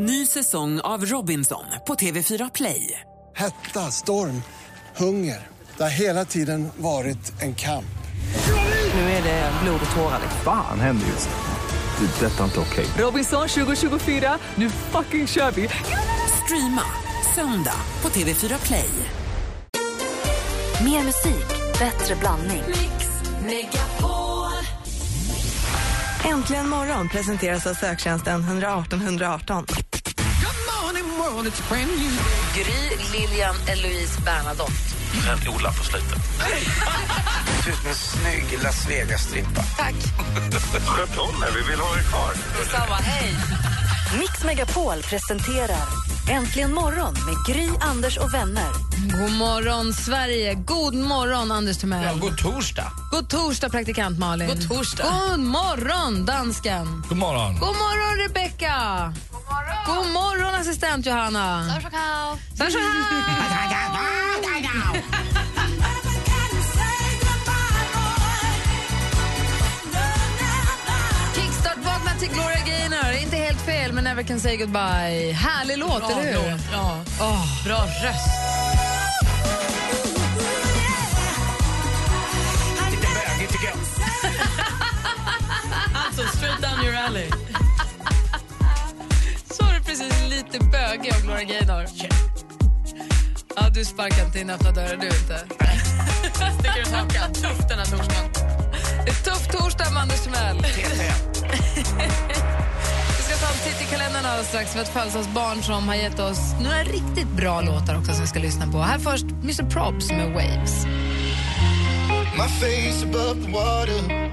Ny säsong av Robinson på TV4 Play. Hetta, storm, hunger. Det har hela tiden varit en kamp. Nu är det blod och tårar. Fan händer just nu. Det. Detta är inte okej. Robinson 2024, nu fucking kör vi! Streama söndag på TV4 Play. Mer musik, bättre blandning. Äntligen morgon presenteras av söktjänsten 118 118. Gry, Lilian, Eloise, Bernadotte. En Ola på slutet. Du är en snygg Las Vegas-strippa. Sköt om er, vi vill ha er kvar. Detsamma, hej! Mix Megapol presenterar Äntligen morgon med Gry, Anders och vänner. God morgon, Sverige. God morgon, Anders Timell. Ja, god torsdag. God torsdag, praktikant Malin. God torsdag. God morgon, dansken. God morgon. God morgon, Rebecca. God morgon, assistent Johanna. Kickstart-vakna till Gloria Gaynor. Inte helt fel, men Never can say goodbye. Härlig låt, eller hur? Ja, Åh. bra röst. Lite bögig tycker jag. Alltså, straight down your alley. Bögig av Gloria Gaynor. Ja, du sparkar inte in öppna dörrar, du inte. Sticker ut hakan. Tufft den här torsdagen. Det är tuff torsdag med Anders Timell. Vi ska ta en titt i kalendern alldeles strax för ett födelsedagsbarn som har gett oss några riktigt bra låtar också som vi ska lyssna på. Här först Mr Probs med Waves. My face above the water.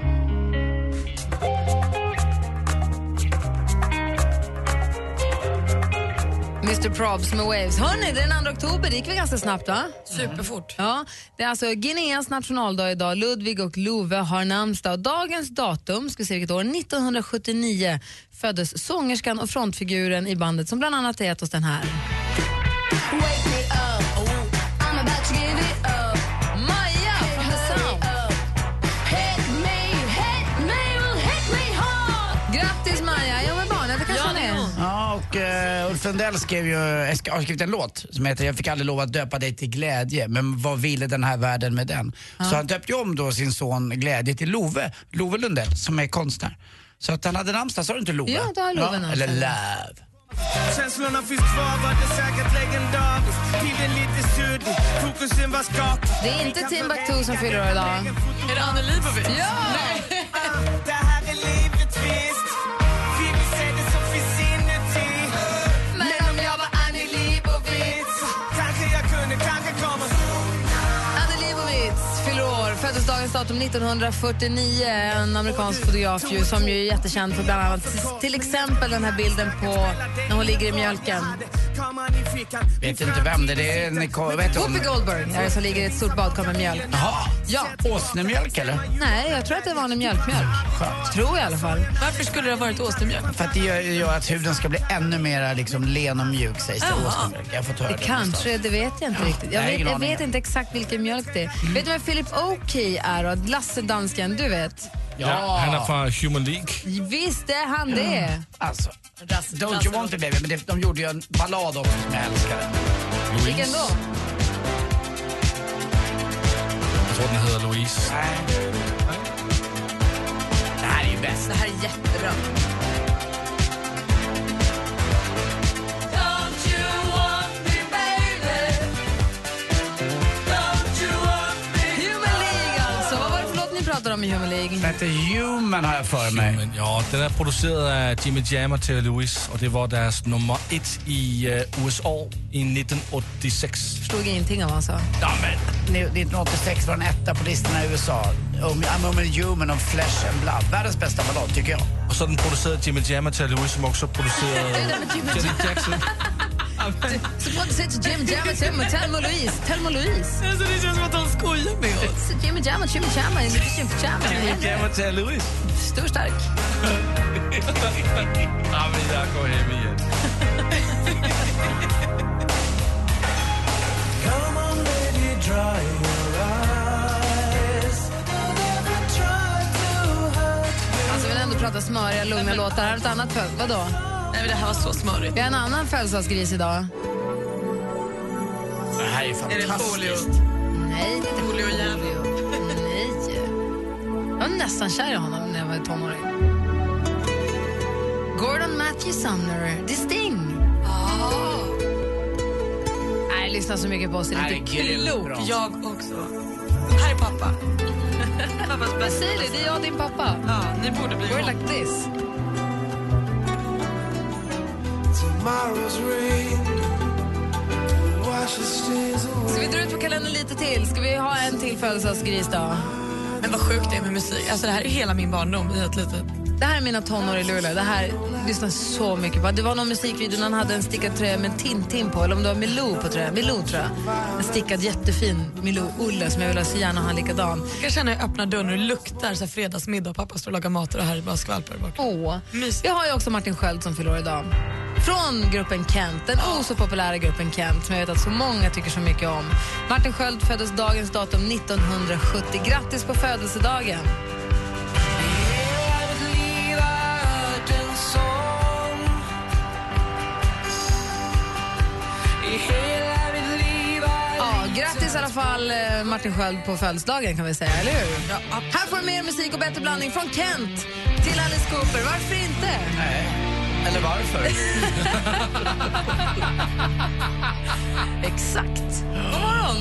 Mr Probs med Waves. Hörni, det är den 2 oktober. Det gick väl ganska snabbt, va? Superfort. Ja, det är alltså Guineas nationaldag idag. Ludvig och Love har namnsdag. Och Dagens datum, ska vi se vilket år, 1979 föddes sångerskan och frontfiguren i bandet som bland annat har gett oss den här. Maja Ulf Lundell skrev ju, har skrivit en låt som heter Jag fick aldrig lov att döpa dig till glädje, men vad ville den här världen med den? Så han döpte ju om då sin son Glädje till Love, Love Lundell, som är konstnär. Så att han hade namnsdag, sa du inte Love? Ja, då har Love namnsdag. Eller Love. Känslorna finns kvar, var det säkert legendariskt Tiden lite suddig, fokusen var skakig Det är inte Timbuktu som fyller år idag. Är det Annie Leibovitz? Ja! Det datum 1949. En amerikansk fotograf ju, som ju är jättekänd för bland annat till exempel den här bilden på när hon ligger i mjölken. Vet inte vem det är, det är Nicole, vad heter hon? Whoopi Goldberg är det som ligger i ett stort badkar med mjölk. Jaha, Ja. åsnemjölk eller? Nej, jag tror att det var en mjölkmjölk. Tror jag i alla fall. Varför skulle det ha varit åstermjölk? För att det gör, gör att huden ska bli ännu mer liksom, len och mjuk sägs det. Åsnemjölk. Jag fått höra Det det kanske, det vet jag inte riktigt. Jag Nej, vet, jag vet inte exakt vilken mjölk det är. Vet du vem Philip Oakey är? Lasse Dansken, du vet. Ja, Han är från Human League. Visst är han det. Alltså, Don't you want to baby, men det, de gjorde ju en ballad också som jag älskade. Vilken då? Jag tror den heter Louise. Nej. Det här är ju bäst. Det här är jättebra. Om i Human League? Den heter Human har jag för mig. Men ja, den är producerad av Jimmy Jam och Terry Lewis och det var deras nummer ett i uh, USA i 1986. Förstod ingenting av vad han sa. Ja, men, ni- 1986 var den etta på listorna i USA. Um, I'm only human of flesh and blood. Världens bästa ballad tycker jag. Och så den producerade Jimmy Jam och Terry Lewis som också producerade Janet Jackson. Så får du säga till Jimmy Jam och Tim- Thelma och Louise. Thelma och Louise. Alltså, det känns som att de skojar med oss. Så Jimmy Jam och Jimmy Jam. Jimmy Jam. Jimmy Jam och Terry Lewis. Stor stark. Ja, men jag går hem igen. Come on lady, dry your eyes Alltså, vi vill ändå prata smöriga, lugna låtar. Här är ett annat för. Vadå? Nej, men det här var så smörigt. Vi har en annan födelsedagsgris idag. Det här är Är det fantastiskt. Nej, det är inte Julio. Nej. Jag var nästan kär i honom när jag var tonåring. Gordon Matthew Sumner, The Sting. Nej, jag lyssnar så mycket på oss. Det är Nej, lite grymt klokt. Jag också. Här är pappa. Pappas bästa. Det är jag och din pappa. Ja, ni borde bli We're ihop. like this. Ska vi dra ut på kalendern lite till? Ska vi ha en till födelsedagsgris då? Men vad sjukt det är med musik. Alltså, det här är hela min barndom i ett litet... Det här är mina tonår i Luleå. Det här lyssnar så mycket på. Det var någon musikvideo när han hade en stickad tröja med Tintin på, eller om det var Milou på tröjan. Milou tror jag. En stickad jättefin Milou-Ulle som jag vill ha så gärna ha en likadan. Jag kan känna när jag öppnar dörren och det luktar så här fredagsmiddag och pappa står och lagar mat och det här är bara skvalpar bort. Åh. Mysigt. Jag har ju också Martin Sköld som fyller idag. Från gruppen Kent, den oh så populära gruppen Kent som jag vet att så många tycker så mycket om. Martin Sköld föddes dagens datum 1970. Grattis på födelsedagen! Ja, grattis i alla fall eh, Martin Sköld på födelsedagen kan vi säga, eller hur? Här får du mer musik och bättre blandning från Kent till Alice Cooper. Varför inte? Nej. Eller varför? Exakt. God morgon!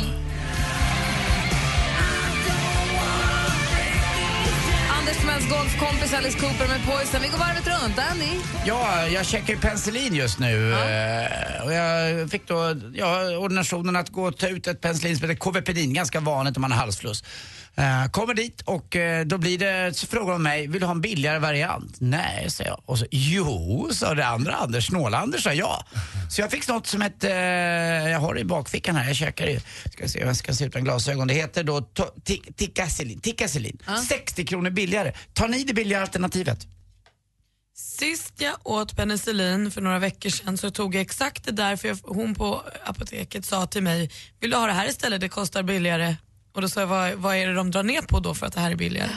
Anders Timells golfkompis Alice Cooper med Poison. Vi går varvet runt. Andy? Ja, jag checkar ju penicillin just nu. eh, Och jag fick då ja, ordinationen att gå och ta ut ett penicillin som heter Covepedin, ganska vanligt om man har halsfluss. Eh, kommer dit och eh, då blir det, så frågar de mig, vill du ha en billigare variant? Nej, säger jag. Och så, jo, sa det andra Anders, snåla-Anders sa ja. Så jag fick något som hette, eh, jag har det i bakfickan här, jag käkar det. Ska se, jag ska se utan glasögon. Det heter då to- ti- Tikacillin. Tikacillin. 60 kronor billigare. Tar ni det billigare alternativet? Sist jag åt penicillin för några veckor sedan så tog jag exakt det där för jag, hon på apoteket sa till mig, vill du ha det här istället, det kostar billigare. Och då sa jag, vad, vad är det de drar ner på då för att det här är billigare?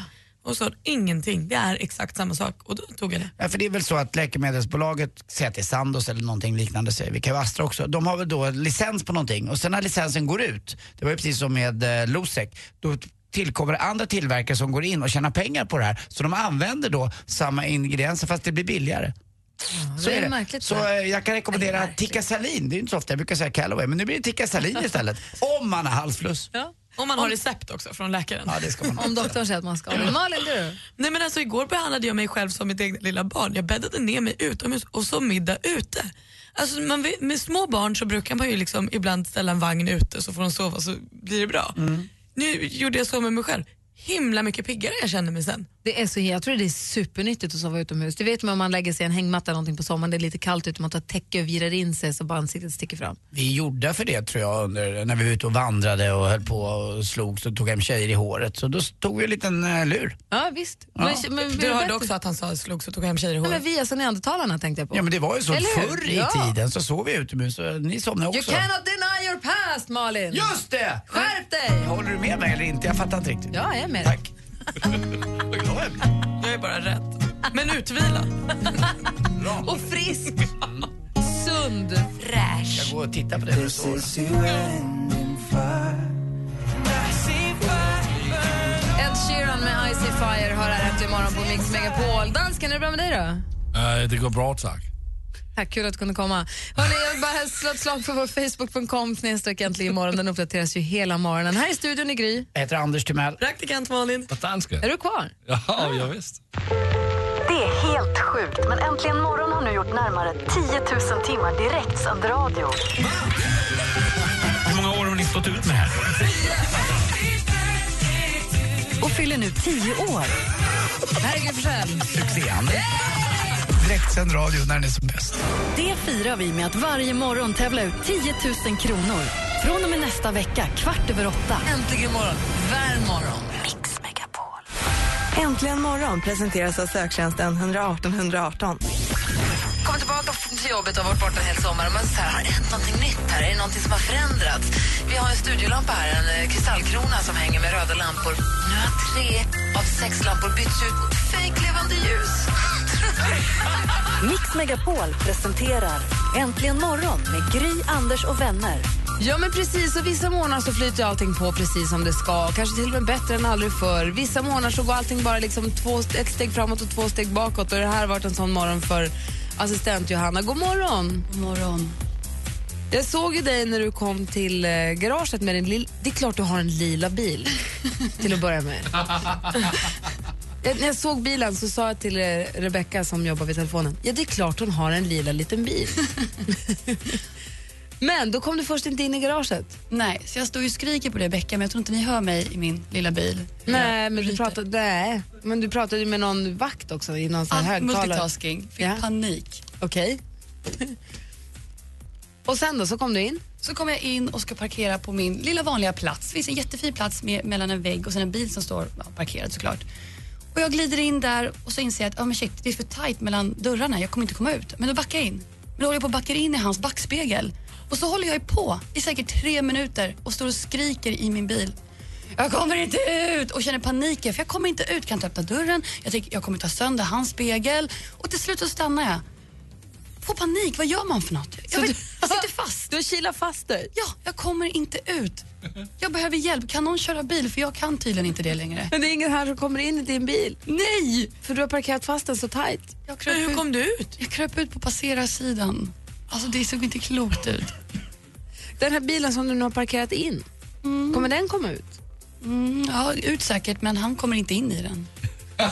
Och så ingenting, det är exakt samma sak och då tog jag det. Ja, för det är väl så att läkemedelsbolaget, säg att det är Sandoz eller någonting liknande, säger vi kan ju Astra också, de har väl då licens på någonting och sen när licensen går ut, det var ju precis som med eh, Losec, då tillkommer andra tillverkare som går in och tjänar pengar på det här. Så de använder då samma ingredienser fast det blir billigare. så det är är det. märkligt, Så eh, jag kan rekommendera Tikkasalin, det är inte så ofta jag brukar säga Callaway, men nu blir det Tikkasalin istället. Om man har halsfluss. Ja. Om man har recept också från läkaren. Ja, det ska man. Om doktorn säger att man ska det. Malin, du? Nej men alltså igår behandlade jag mig själv som mitt eget lilla barn. Jag bäddade ner mig utomhus och så middag ute. Alltså man, med små barn så brukar man ju liksom ibland ställa en vagn ute så får de sova så blir det bra. Nu gjorde jag så med mig själv. Himla mycket piggare jag kände mig sen. Det är så, jag tror det är supernyttigt att sova utomhus. Det vet man om man lägger sig i en hängmatta eller någonting på sommaren, det är lite kallt ute, man tar täcke och virar in sig så bara ansiktet sticker fram. Vi är gjorda för det tror jag under, när vi var ute och vandrade och höll på och slog så tog hem tjejer i håret. Så då tog vi en liten uh, lur. Ja, visst. Ja. Men, men, Du hörde också att han sa slog så tog hem tjejer i Nej, håret. men vi, alltså neandertalarna tänkte jag på. Ja men det var ju så Eller hur? förr i Ja. tiden så sov vi utomhus så ni somnade You också. cannot deny your past, Malin! Just det! Skärp dig! Håller du med mig eller inte? Jag fattar inte riktigt. Ja, jag är med. Tack. Vad glad jag blir. Jag är bara rädd. Men utvilad. Och frisk! Sund! Fräsch! Jag går och tittar på det när du står. Ed Sheeran med Icy Fire har här äntligen morgon på Mix Megapol. Dansken, är det bra med dig då? Uh, det går bra, tack. Tack, kul att du kunde komma. Hörrni, jag vill bara slå ett slag för vår Facebook.com snedstreck äntligen imorgon. Den uppdateras ju hela morgonen. Här i studion i Gry. Jag heter Anders Timell. Praktikant Malin. Är du kvar? Ja, ja visst. Det är helt sjukt, men Äntligen morgon har nu gjort närmare 10 000 timmar direktsänd radio. Hur många år har ni stått ut med här? Och fyller nu 10 år. Här är Gry Forssell. Succéan. Direktsänd radio när den är som bäst. Det firar vi med att varje morgon tävla ut 10 000 kronor. Från och med nästa vecka, kvart över åtta. Äntligen morgon. Värm morgon. Mix Megapol. Äntligen morgon presenteras av söktjänsten 118 118. Kommer tillbaka till jobbet och har varit borta en hel sommar. Och man så här, har det hänt någonting nytt här? Är det någonting som har förändrats? Vi har en studiolampa här, en eh, kristallkrona som hänger med röda lampor. Nu har tre av sex lampor bytts ut mot fejklevande ljus. Mix Megapol presenterar Äntligen morgon med Gry, Anders och vänner. Ja, men precis. Och vissa månader så flyter allting på precis som det ska. Kanske till och med bättre än aldrig förr. Vissa månader så går allting bara liksom två, ett steg framåt och två steg bakåt. Och det här har varit en sån morgon för assistent Johanna. God morgon! God morgon. Jag såg ju dig när du kom till eh, garaget med din lilla... Det är klart du har en lila bil, till att börja med. Jag, när jag såg bilen så sa jag till eh, Rebecca som jobbar vid telefonen, ja det är klart hon har en lila liten bil. Men då kom du först inte in i garaget. Nej, så jag står och skriker på det Becka, men jag tror inte ni hör mig i min lilla bil. Nej, men du pratade, nej, men du pratade med någon vakt också i någon sån högtalare. multitasking. Fick Ja. panik. Okej. och sen då, så kom du in? Så kommer jag in och ska parkera på min lilla vanliga plats. Det finns en jättefin plats med, mellan en vägg och sen en bil som står ja, parkerad såklart. Och jag glider in där och så inser jag att oh, men shit, det är för tajt mellan dörrarna. Jag kommer inte komma ut. Men då backar jag in. Men då håller jag på att backa in i hans backspegel. Och så håller jag på i säkert tre minuter och står och skriker i min bil. Jag kommer inte ut och känner panik för jag kommer inte ut. Kan inte öppna dörren. Jag tänker jag kommer ta sönder hans spegel och till slut så stannar jag. Får panik. Vad gör man för något? Jag, vet, jag sitter fast. Du kilar fast dig? Ja, jag kommer inte ut. Jag behöver hjälp. Kan någon köra bil? För jag kan tydligen inte det längre. Men det är ingen här som kommer in i din bil. Nej! För du har parkerat fast den så tajt. Jag kröp Men hur ut. kom du ut? Jag kröp ut på passerarsidan. Alltså det såg inte klokt ut. Den här bilen som du nu har parkerat in, kommer den komma ut? Mm, ja, ut säkert, men han kommer inte in i den.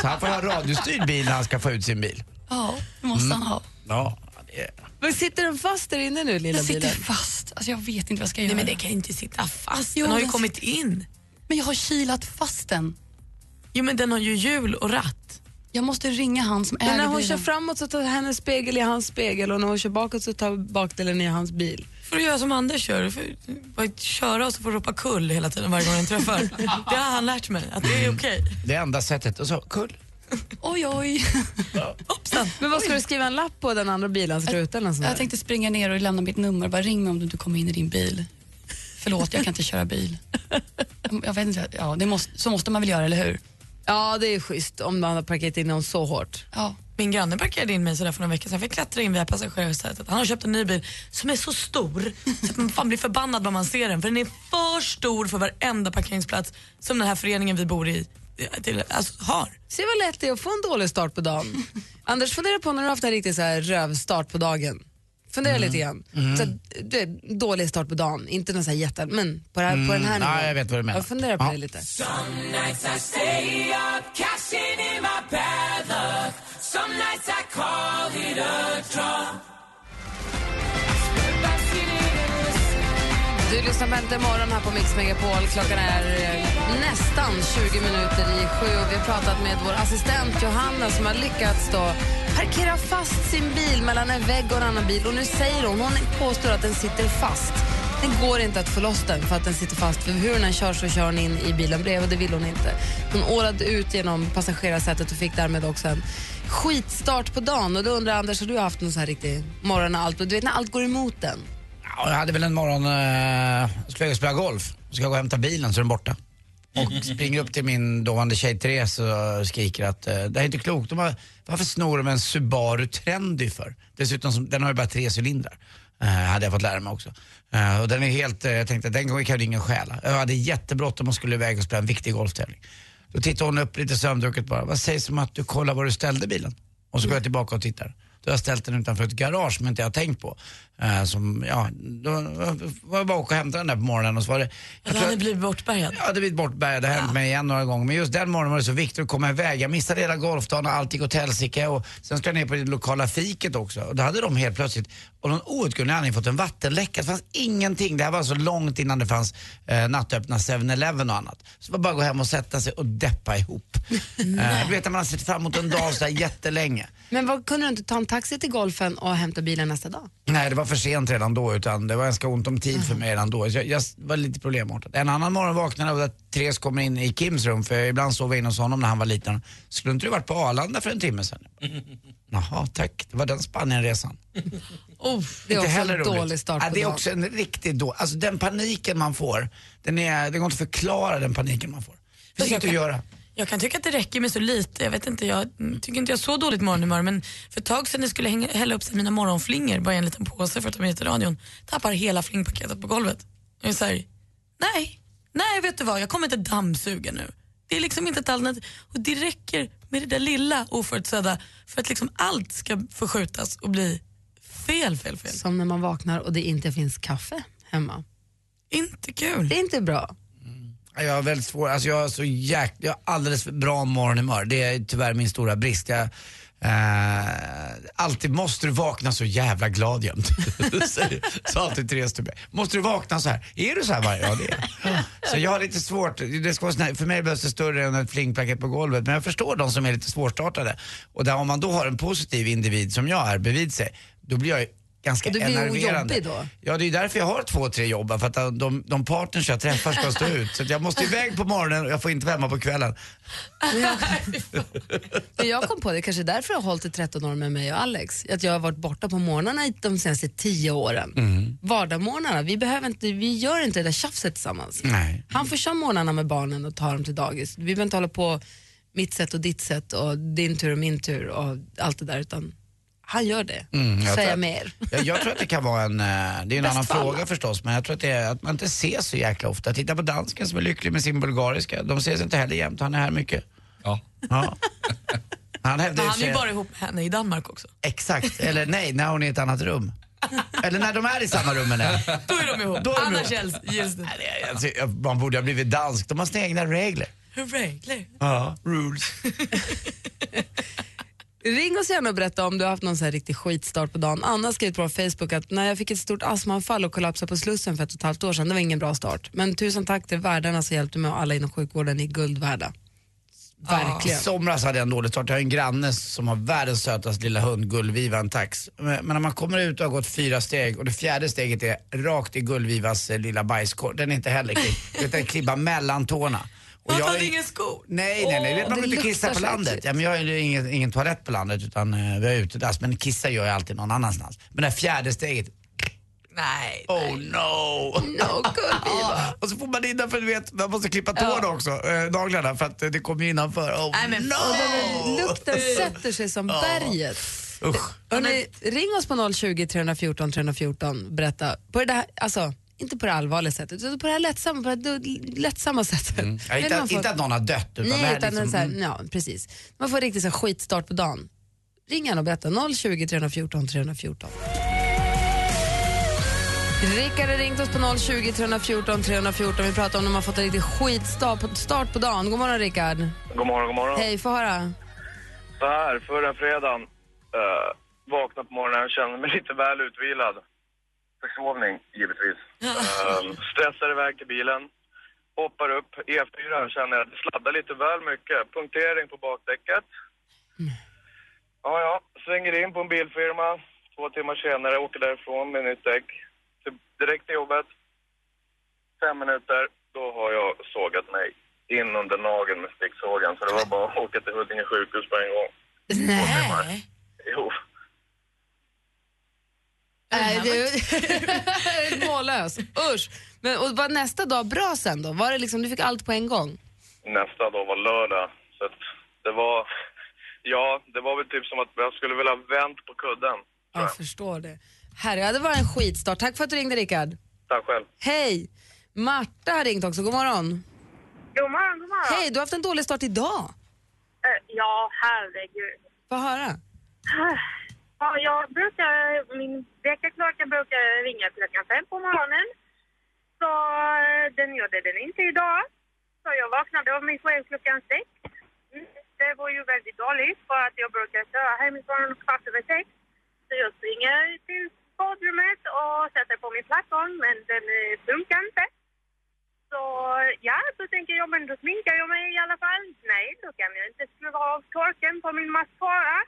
Så han får ha radiostyrd bil när han ska få ut sin bil. Ja, det måste han ha. Ja, det är... Men sitter den fast där inne nu, lilla Jag sitter bilen? fast. Alltså jag vet inte vad jag ska göra. Nej men det kan ju inte sitta fast. Jo, den har ju den- kommit in. Men jag har kilat fast den. Jo men den har ju hjul och ratt. Jag måste ringa han som Men äger när hon bilen. kör framåt så tar hennes spegel i hans spegel och när hon kör bakåt så tar bakdelen i hans bil. får du göra som Anders gör. Du får bara köra och så får du ropa kull hela tiden varje gång jag träffar. Det har han lärt mig, att det är okej. det enda sättet. Och så, kull. Oj, oj. Hoppsan. Men vad ska du skriva en lapp på den andra bilens ruta eller nåt sånt där? Jag tänkte springa ner och lämna mitt nummer. Bara ring mig om du inte kommer in i din bil. Förlåt, jag kan inte köra bil. Jag vet inte, ja, det måste, så måste man väl göra, eller hur? Ja, det är schysst om man har parkerat in någon så hårt. Ja. Min granne parkerade in mig sådär för några veckor sedan. Jag fick klättra in via passagerarsätet. Han har köpt en ny bil som är så stor så att man fan blir förbannad när man ser den. För den är för stor för varenda parkeringsplats som den här föreningen vi bor i till, alltså, har. Se vad lätt det är att få en dålig start på dagen. Anders, fundera på när du har haft en riktig så här rövstart på dagen. Fundera lite grann. Så, att, du är dålig start på dagen, inte någon så här jätte, men på, det här, på den här Mm, nivån. ja, jag vet vad du menar. Ja, fundera på Ja. det lite. Du lyssnar på Äntligen morgon här på Mix Megapol. Klockan är eh, nästan 20 minuter i sju och vi har pratat med vår assistent Johanna som har lyckats då parkera fast sin bil mellan en vägg och en annan bil. Och nu säger hon, hon påstår att den sitter fast. Det går inte att få loss den för att den sitter fast. För hur den kör så kör hon in i bilen bredvid och det vill hon inte. Hon ålade ut genom passagerarsätet och fick därmed också en skitstart på dagen. Och då undrar Anders, har du haft någon sån här riktig morgon när allt, du vet när allt går emot den? Ja, jag hade väl en morgon, eh, skulle jag spela golf. Ska jag gå och hämta bilen så är den borta. Och springer upp till min dåvarande tjej Therese och skriker att eh, det här är inte klokt. De har, varför snor de en Subaru Trendy för? Dessutom, som, den har ju bara tre cylindrar. Eh, hade jag fått lära mig också. Eh, och den är helt, eh, jag tänkte att den gången kan ingen stjäla. Jag hade jättebråttom och skulle iväg och spela en viktig golftävling. Då tittade hon upp lite sömndrucket bara. Vad sägs om att du kollar var du ställde bilen? Och så går jag tillbaka och tittar. Då har jag ställt den utanför ett garage som inte jag har tänkt på. Eh, som, ja, då var jag bara åka och hämta den där på morgonen och så var det... Har ni blivit bortbärgad? Ja, det blivit bortbärgad. Det har hänt mig igen några gånger. Men just den morgonen var det så viktigt att komma iväg. Jag missade hela golfdagen och allt gick åt helsike. Och sen skulle jag ner på det lokala fiket också. Och då hade de helt plötsligt, och någon outgrundlig anledning, fått en vattenläcka. Det fanns ingenting. Det här var så långt innan det fanns eh, nattöppna 7-Eleven och annat. Så det var bara att gå hem och sätta sig och deppa ihop. eh, du vet när man har sett fram emot en dag sådär jättelänge. Men vad, kunde du inte ta en taxi till golfen och hämta bilen nästa dag? Nej, det var för sent redan då utan det var ganska ont om tid för mig redan då. Jag, jag var lite problemartat. En annan morgon vaknade jag av att Therese kommer in i Kims rum för ibland sov jag in hos honom när han var liten. Skulle inte du varit på Arlanda för en timme sedan? Jaha, tack. Det var den Spanienresan. Oh, det är också en roligt. dålig start ja, på Det är dagen. också en riktigt då. Alltså den paniken man får, den är, det går inte att förklara den paniken man får. Det finns inget att göra. Jag kan tycka att det räcker med så lite. Jag vet inte, jag tycker inte jag har så dåligt morgonhumör men för ett tag sedan jag skulle hänga, hälla upp mina morgonflingor bara i en liten påse för att ta med till radion, tappar hela flingpaketet på golvet. Jag är såhär, nej, nej vet du vad, jag kommer inte dammsuga nu. Det är liksom inte ett alternativ. Och det räcker med det där lilla oförutsedda för att liksom allt ska förskjutas och bli fel, fel, fel. Som när man vaknar och det inte finns kaffe hemma. Inte kul. Det är inte bra. Jag har väldigt svårt, alltså jag har så jäk, jag har alldeles för bra morgonhumör. Det är tyvärr min stora brist. Jag, eh, alltid måste du vakna så jävla glad jämt. Säger- Så alltid Therese till mig. Måste du vakna så här? Är du så här varje dag? Det är. Så jag har lite svårt, det ska vara sån här, för mig behövs det större än ett flingpaket på golvet. Men jag förstår de som är lite svårstartade. Och där, om man då har en positiv individ som jag är bredvid sig, då blir jag ganska Och du blir enerverande. jobbig då. Ja, det är därför jag har två, tre jobb. För att de, de partners jag träffar ska stå ut. Så jag måste iväg på morgonen och jag får inte vara hemma på kvällen. Men jag kom på det, kanske därför jag har hållit i 13 år med mig och Alex. Att jag har varit borta på morgnarna de senaste 10 åren. Mm. Vardagsmorgnarna, vi, behöver inte, vi gör inte det där tjafset tillsammans. Nej. Han får köra morgnarna med barnen och ta dem till dagis. Vi behöver inte hålla på mitt sätt och ditt sätt och din tur och min tur och allt det där utan han gör det. Mm, jag Säga tror- mer. Jag, jag tror att det kan vara en, eh, det är en annan för alla. fråga förstås, men jag tror att det är att man inte ses så jäkla ofta. Titta på dansken som är lycklig med sin bulgariska. De ses inte heller jämt, han är här mycket. Ja. Ja. Han hävdar han är ju sig- bara ihop med henne i Danmark också. Exakt, eller nej, när hon är i ett annat rum. Eller när de är i samma rum henne. Då är de ihop. Då är de Annars gills- det. Nej, Alltså, man borde ha blivit dansk, de har sina egna regler. Regler. Ja, rules. Ring oss gärna och berätta om du har haft någon så här riktig skitstart på dagen. Anna skrev på vår Facebook att när jag fick ett stort astmaanfall och kollapsade på Slussen för ett och ett halvt år sedan, det var ingen bra start. Men tusen tack till värdarna som hjälpte mig och alla inom sjukvården, är guld värda. Verkligen. I somras hade jag en dålig start. Jag har en granne som har världens sötaste lilla hund, Gullviva, en tax. Men men när man kommer ut och har gått fyra steg och det fjärde steget är rakt i Gullvivas eh, lilla bajskorv. Den är inte heller klipp, utan klibbar mellan tårna. Och Han jag hade är- ingen skor. Nej, nej, nej. Vet man inte kissa på landet. Ja, men jag har ju ingen, ingen toalett på landet utan eh, vi har utedass. Men kissa gör jag alltid någon annanstans. Men det här fjärde steget, Nej. oh no! No, Gullviva. Och så får man innanför, du vet, man måste klippa tårna också, eh, naglarna, för att eh, det kommer ju innanför. Oh Nej, men- no! Den lukten sätter sig som berget. Usch. Hörrni, ring oss på 020 314 314 berätta. På det här, alltså, inte på det allvarliga sättet, utan på det här lättsamma, på det här lättsamma sättet. Ja, Men inte, får- inte att någon har dött utan Nej, utan liksom, så här, mm. ja, precis. Man får riktigt så här skitstart på dagen. Ring gärna och berätta. 020 314 314. Rickard har ringt oss på 020 314 314. Vi pratar om när man fått en riktig skitstart på, start på dagen. God morgon Rickard. God morgon, god morgon. Hej, få höra. Så här, förra fredagen uh, vaknade på morgonen och kände mig lite väl utvilad. Försovning, givetvis. Um, stressar iväg till bilen. Hoppar upp E4 och känner att det sladdar lite väl mycket. Punktering på bakdäcket. Ja, ja. Svänger in på en bilfirma. Två timmar senare åker därifrån med nytt däck. Direkt till jobbet. Fem minuter, då har jag sågat mig in under nageln med sticksågen. Så det var bara att åka till Huddinge sjukhus på en gång. Nej. Jo. Nej, du är mållös. Usch. Men, och var nästa dag bra sen då? Var det liksom, du fick allt på en gång? Nästa dag var lördag. Så att det var... Ja, det var väl typ som att jag skulle vilja ha vänt på kudden. Ja, Jag förstår det. Herre, det var en skitstart. Tack för att du ringde Rickard. Tack själv. Hej! Marta har ringt också. God morgon. God morgon, god morgon. Hej, du har haft en dålig start idag. Eh, ja, herregud. Få höra. Ja, jag brukar, min väckarklocka brukar ringa klockan fem på morgonen. Så eh, den gjorde den inte idag. Så jag vaknade av mig själv klockan sex. Mm, det var ju väldigt dåligt för att jag brukar köra hemifrån kvart över sex. Så jag springer till badrummet och sätter på min plattform men den eh, funkar inte. Så ja, då tänker jag, men då sminkar jag mig i alla fall. Nej, då kan jag inte skruva av torken på min mascara.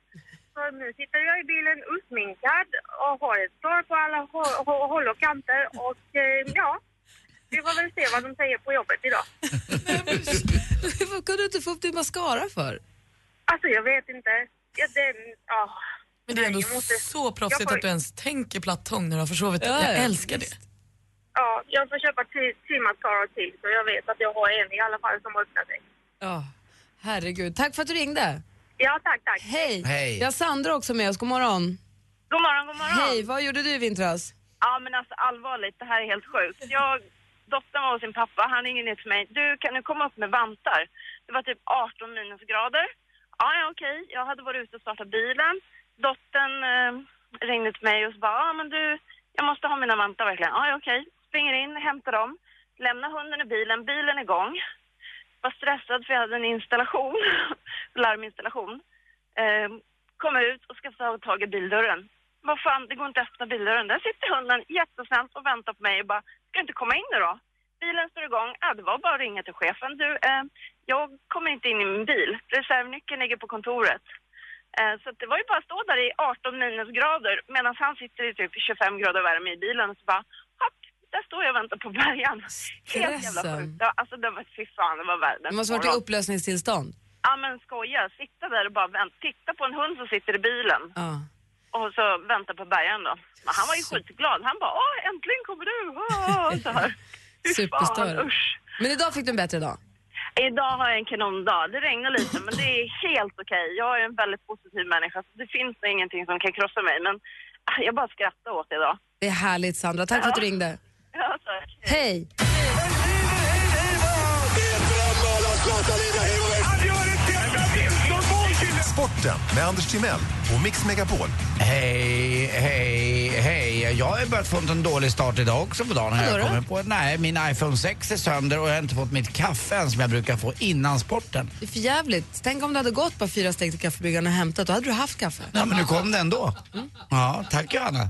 Så nu sitter jag i bilen osminkad och har ett sår på alla hå- hå- håll och kanter. Och eh, ja, vi får väl se vad de säger på jobbet idag. Vad kunde du inte få upp din mascara för? Alltså jag vet inte. Ja, den, ja. Men det är ändå Nej, måste- så proffsigt får- att du ens tänker plattång när du har försovit dig. Ja, Jag ja, älskar det. Ja, jag får köpa tre tre mascaror till så jag vet att jag har en i alla fall som öppnar sig. Ja. Herregud. Tack för att du ringde. Ja, tack, tack. Hej. Hej. Vi har Sandra också med oss. God morgon. God morgon, god morgon. Hej, vad gjorde du i vintras? Ja, men alltså allvarligt, det här är helt sjukt. Jag, dottern var hos sin pappa, han ringde ner till mig. Du, kan du komma upp med vantar? Det var typ 18 minusgrader. Ja, ja, okej. Jag hade varit ute och startat bilen. Dottern eh, ringde till mig och så bara, ja men du, jag måste ha mina vantar verkligen. Ja, ja, okej. Springer in, hämtar dem, lämnar hunden i bilen, bilen är igång. Var stressad för jag hade en installation, larminstallation. Eh, kom ut och ska ta tag i bildörren. Vad fan, det går inte att öppna bildörren. Där sitter hunden jättesnällt och väntar på mig och bara, ska du inte komma in nu då? Bilen står igång. Ja, det var bara att ringa till chefen. Du, eh, jag kommer inte in i min bil. Reservnyckeln ligger på kontoret. Eh, så att det var ju bara att stå där i 18 minusgrader medan han sitter i typ 25 grader värme i bilen och så bara, där står jag och väntar på bärgaren. Helt jävla sjukt. Ja, Alltså det var, fy fan, det var världens Det måste varit i morgon. upplösningstillstånd. Ja men skoja, sitta där och bara vänta. Titta på en hund som sitter i bilen Ja. och så vänta på bärgaren då. Men han var ju skitglad. Han bara, åh äntligen kommer du! Åh, så här. Fy fan, Superstörd. usch. Men idag fick du en bättre dag. Idag har jag en kanondag. Det regnar lite men det är helt okej. Jag är en väldigt positiv människa så det finns nog ingenting som kan krossa mig men ah, jag bara skrattar åt det idag. Det är härligt Sandra. Tack för att du ringde. Ja, tack. Hej! Sporten med Anders Timell och Mix Megapol. Hej, hej, hej. Jag har börjat få en dålig start idag också på dagen. Jag då? kommit på. Nej, min iPhone 6 är sönder och jag har inte fått mitt kaffe än som jag brukar få innan sporten. Det är för jävligt. Tänk om du hade gått bara fyra steg till kaffebryggaren och hämtat. Då hade du haft kaffe. Ja, men nu kom det ändå. Ja, tack Johanna.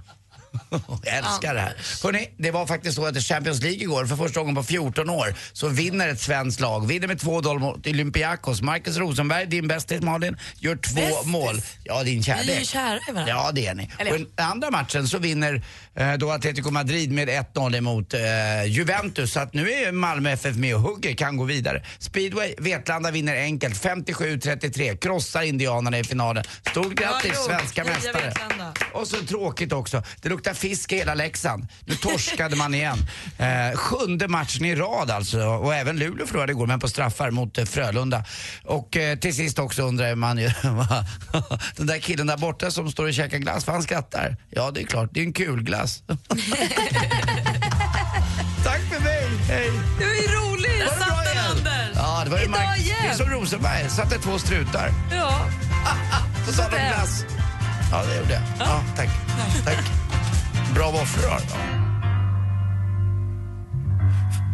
Jag älskar det här. Hörrni, det var faktiskt så att i Champions League igår, för första gången på 14 år, så vinner ett svenskt lag. Vinner med 2-0 mot Olympiakos. Marcus Rosenberg, din bästis Malin, gör två Bästis? mål. Ja, din kärlek. Vi är ju kära i varandra. Ja, det är ni. Eller Och i den andra matchen så vinner eh, då Atletico Madrid med 1-0 emot eh, Juventus. Så att nu är Malmö FF med och hugger, kan gå vidare. Speedway, Vetlanda vinner enkelt, 57-33. Krossar Indianerna i finalen. Stort grattis svenska mästare. Och så tråkigt också. Det luktar fisk i hela Leksand. Nu torskade man igen. Eh, sjunde matchen i rad alltså. Och även Luleå förlorade igår, men på straffar mot eh, Frölunda. Och eh, till sist också undrar man ju, den där killen där borta som står och käkar glass, för han skrattar. Ja, det är klart. Det är en kul glass. Tack för mig. Hej. Det var ju roligt! Var det bra igen? Ja, det var ju Idag igen. Det är som Rosenberg, satte två strutar. Ja. På tal om det. glass. Ja, det gjorde jag. Ja, tack. tack. Bra våfflor du.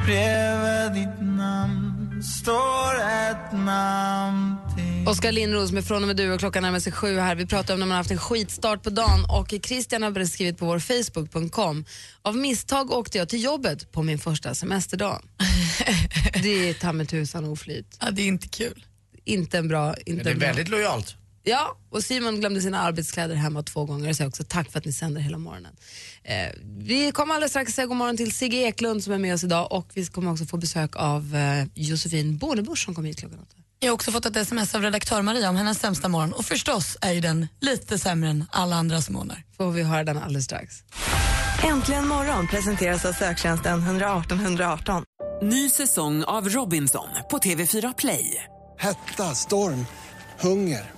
Bredvid ditt namn står ett namn till Oskar Lindros med Från och med du och klockan närmar sig sju här. Vi pratar om när man har haft en skitstart på dagen och Christian har skrivit på vår Facebook.com. Av misstag åkte jag till jobbet på min första semesterdag. det är ta mig tusan oflyt. Ja, det är inte kul. Inte en bra... Inte Men det är en bra. väldigt lojalt. Ja, och Simon glömde sina arbetskläder hemma två gånger och säger också tack för att ni sänder hela morgonen. Eh, vi kommer alldeles strax säga god morgon till Sigge Eklund som är med oss idag och vi kommer också få besök av eh, Josefin Bornebusch som kommer hit klockan åtta. Jag har också fått ett sms av redaktör Maria om hennes sämsta morgon och förstås är ju den lite sämre än alla andras morgnar. Får vi höra den alldeles strax. Äntligen morgon presenteras av söktjänsten 118 118. Ny säsong av Robinson på TV4 Play. Hetta, storm, hunger.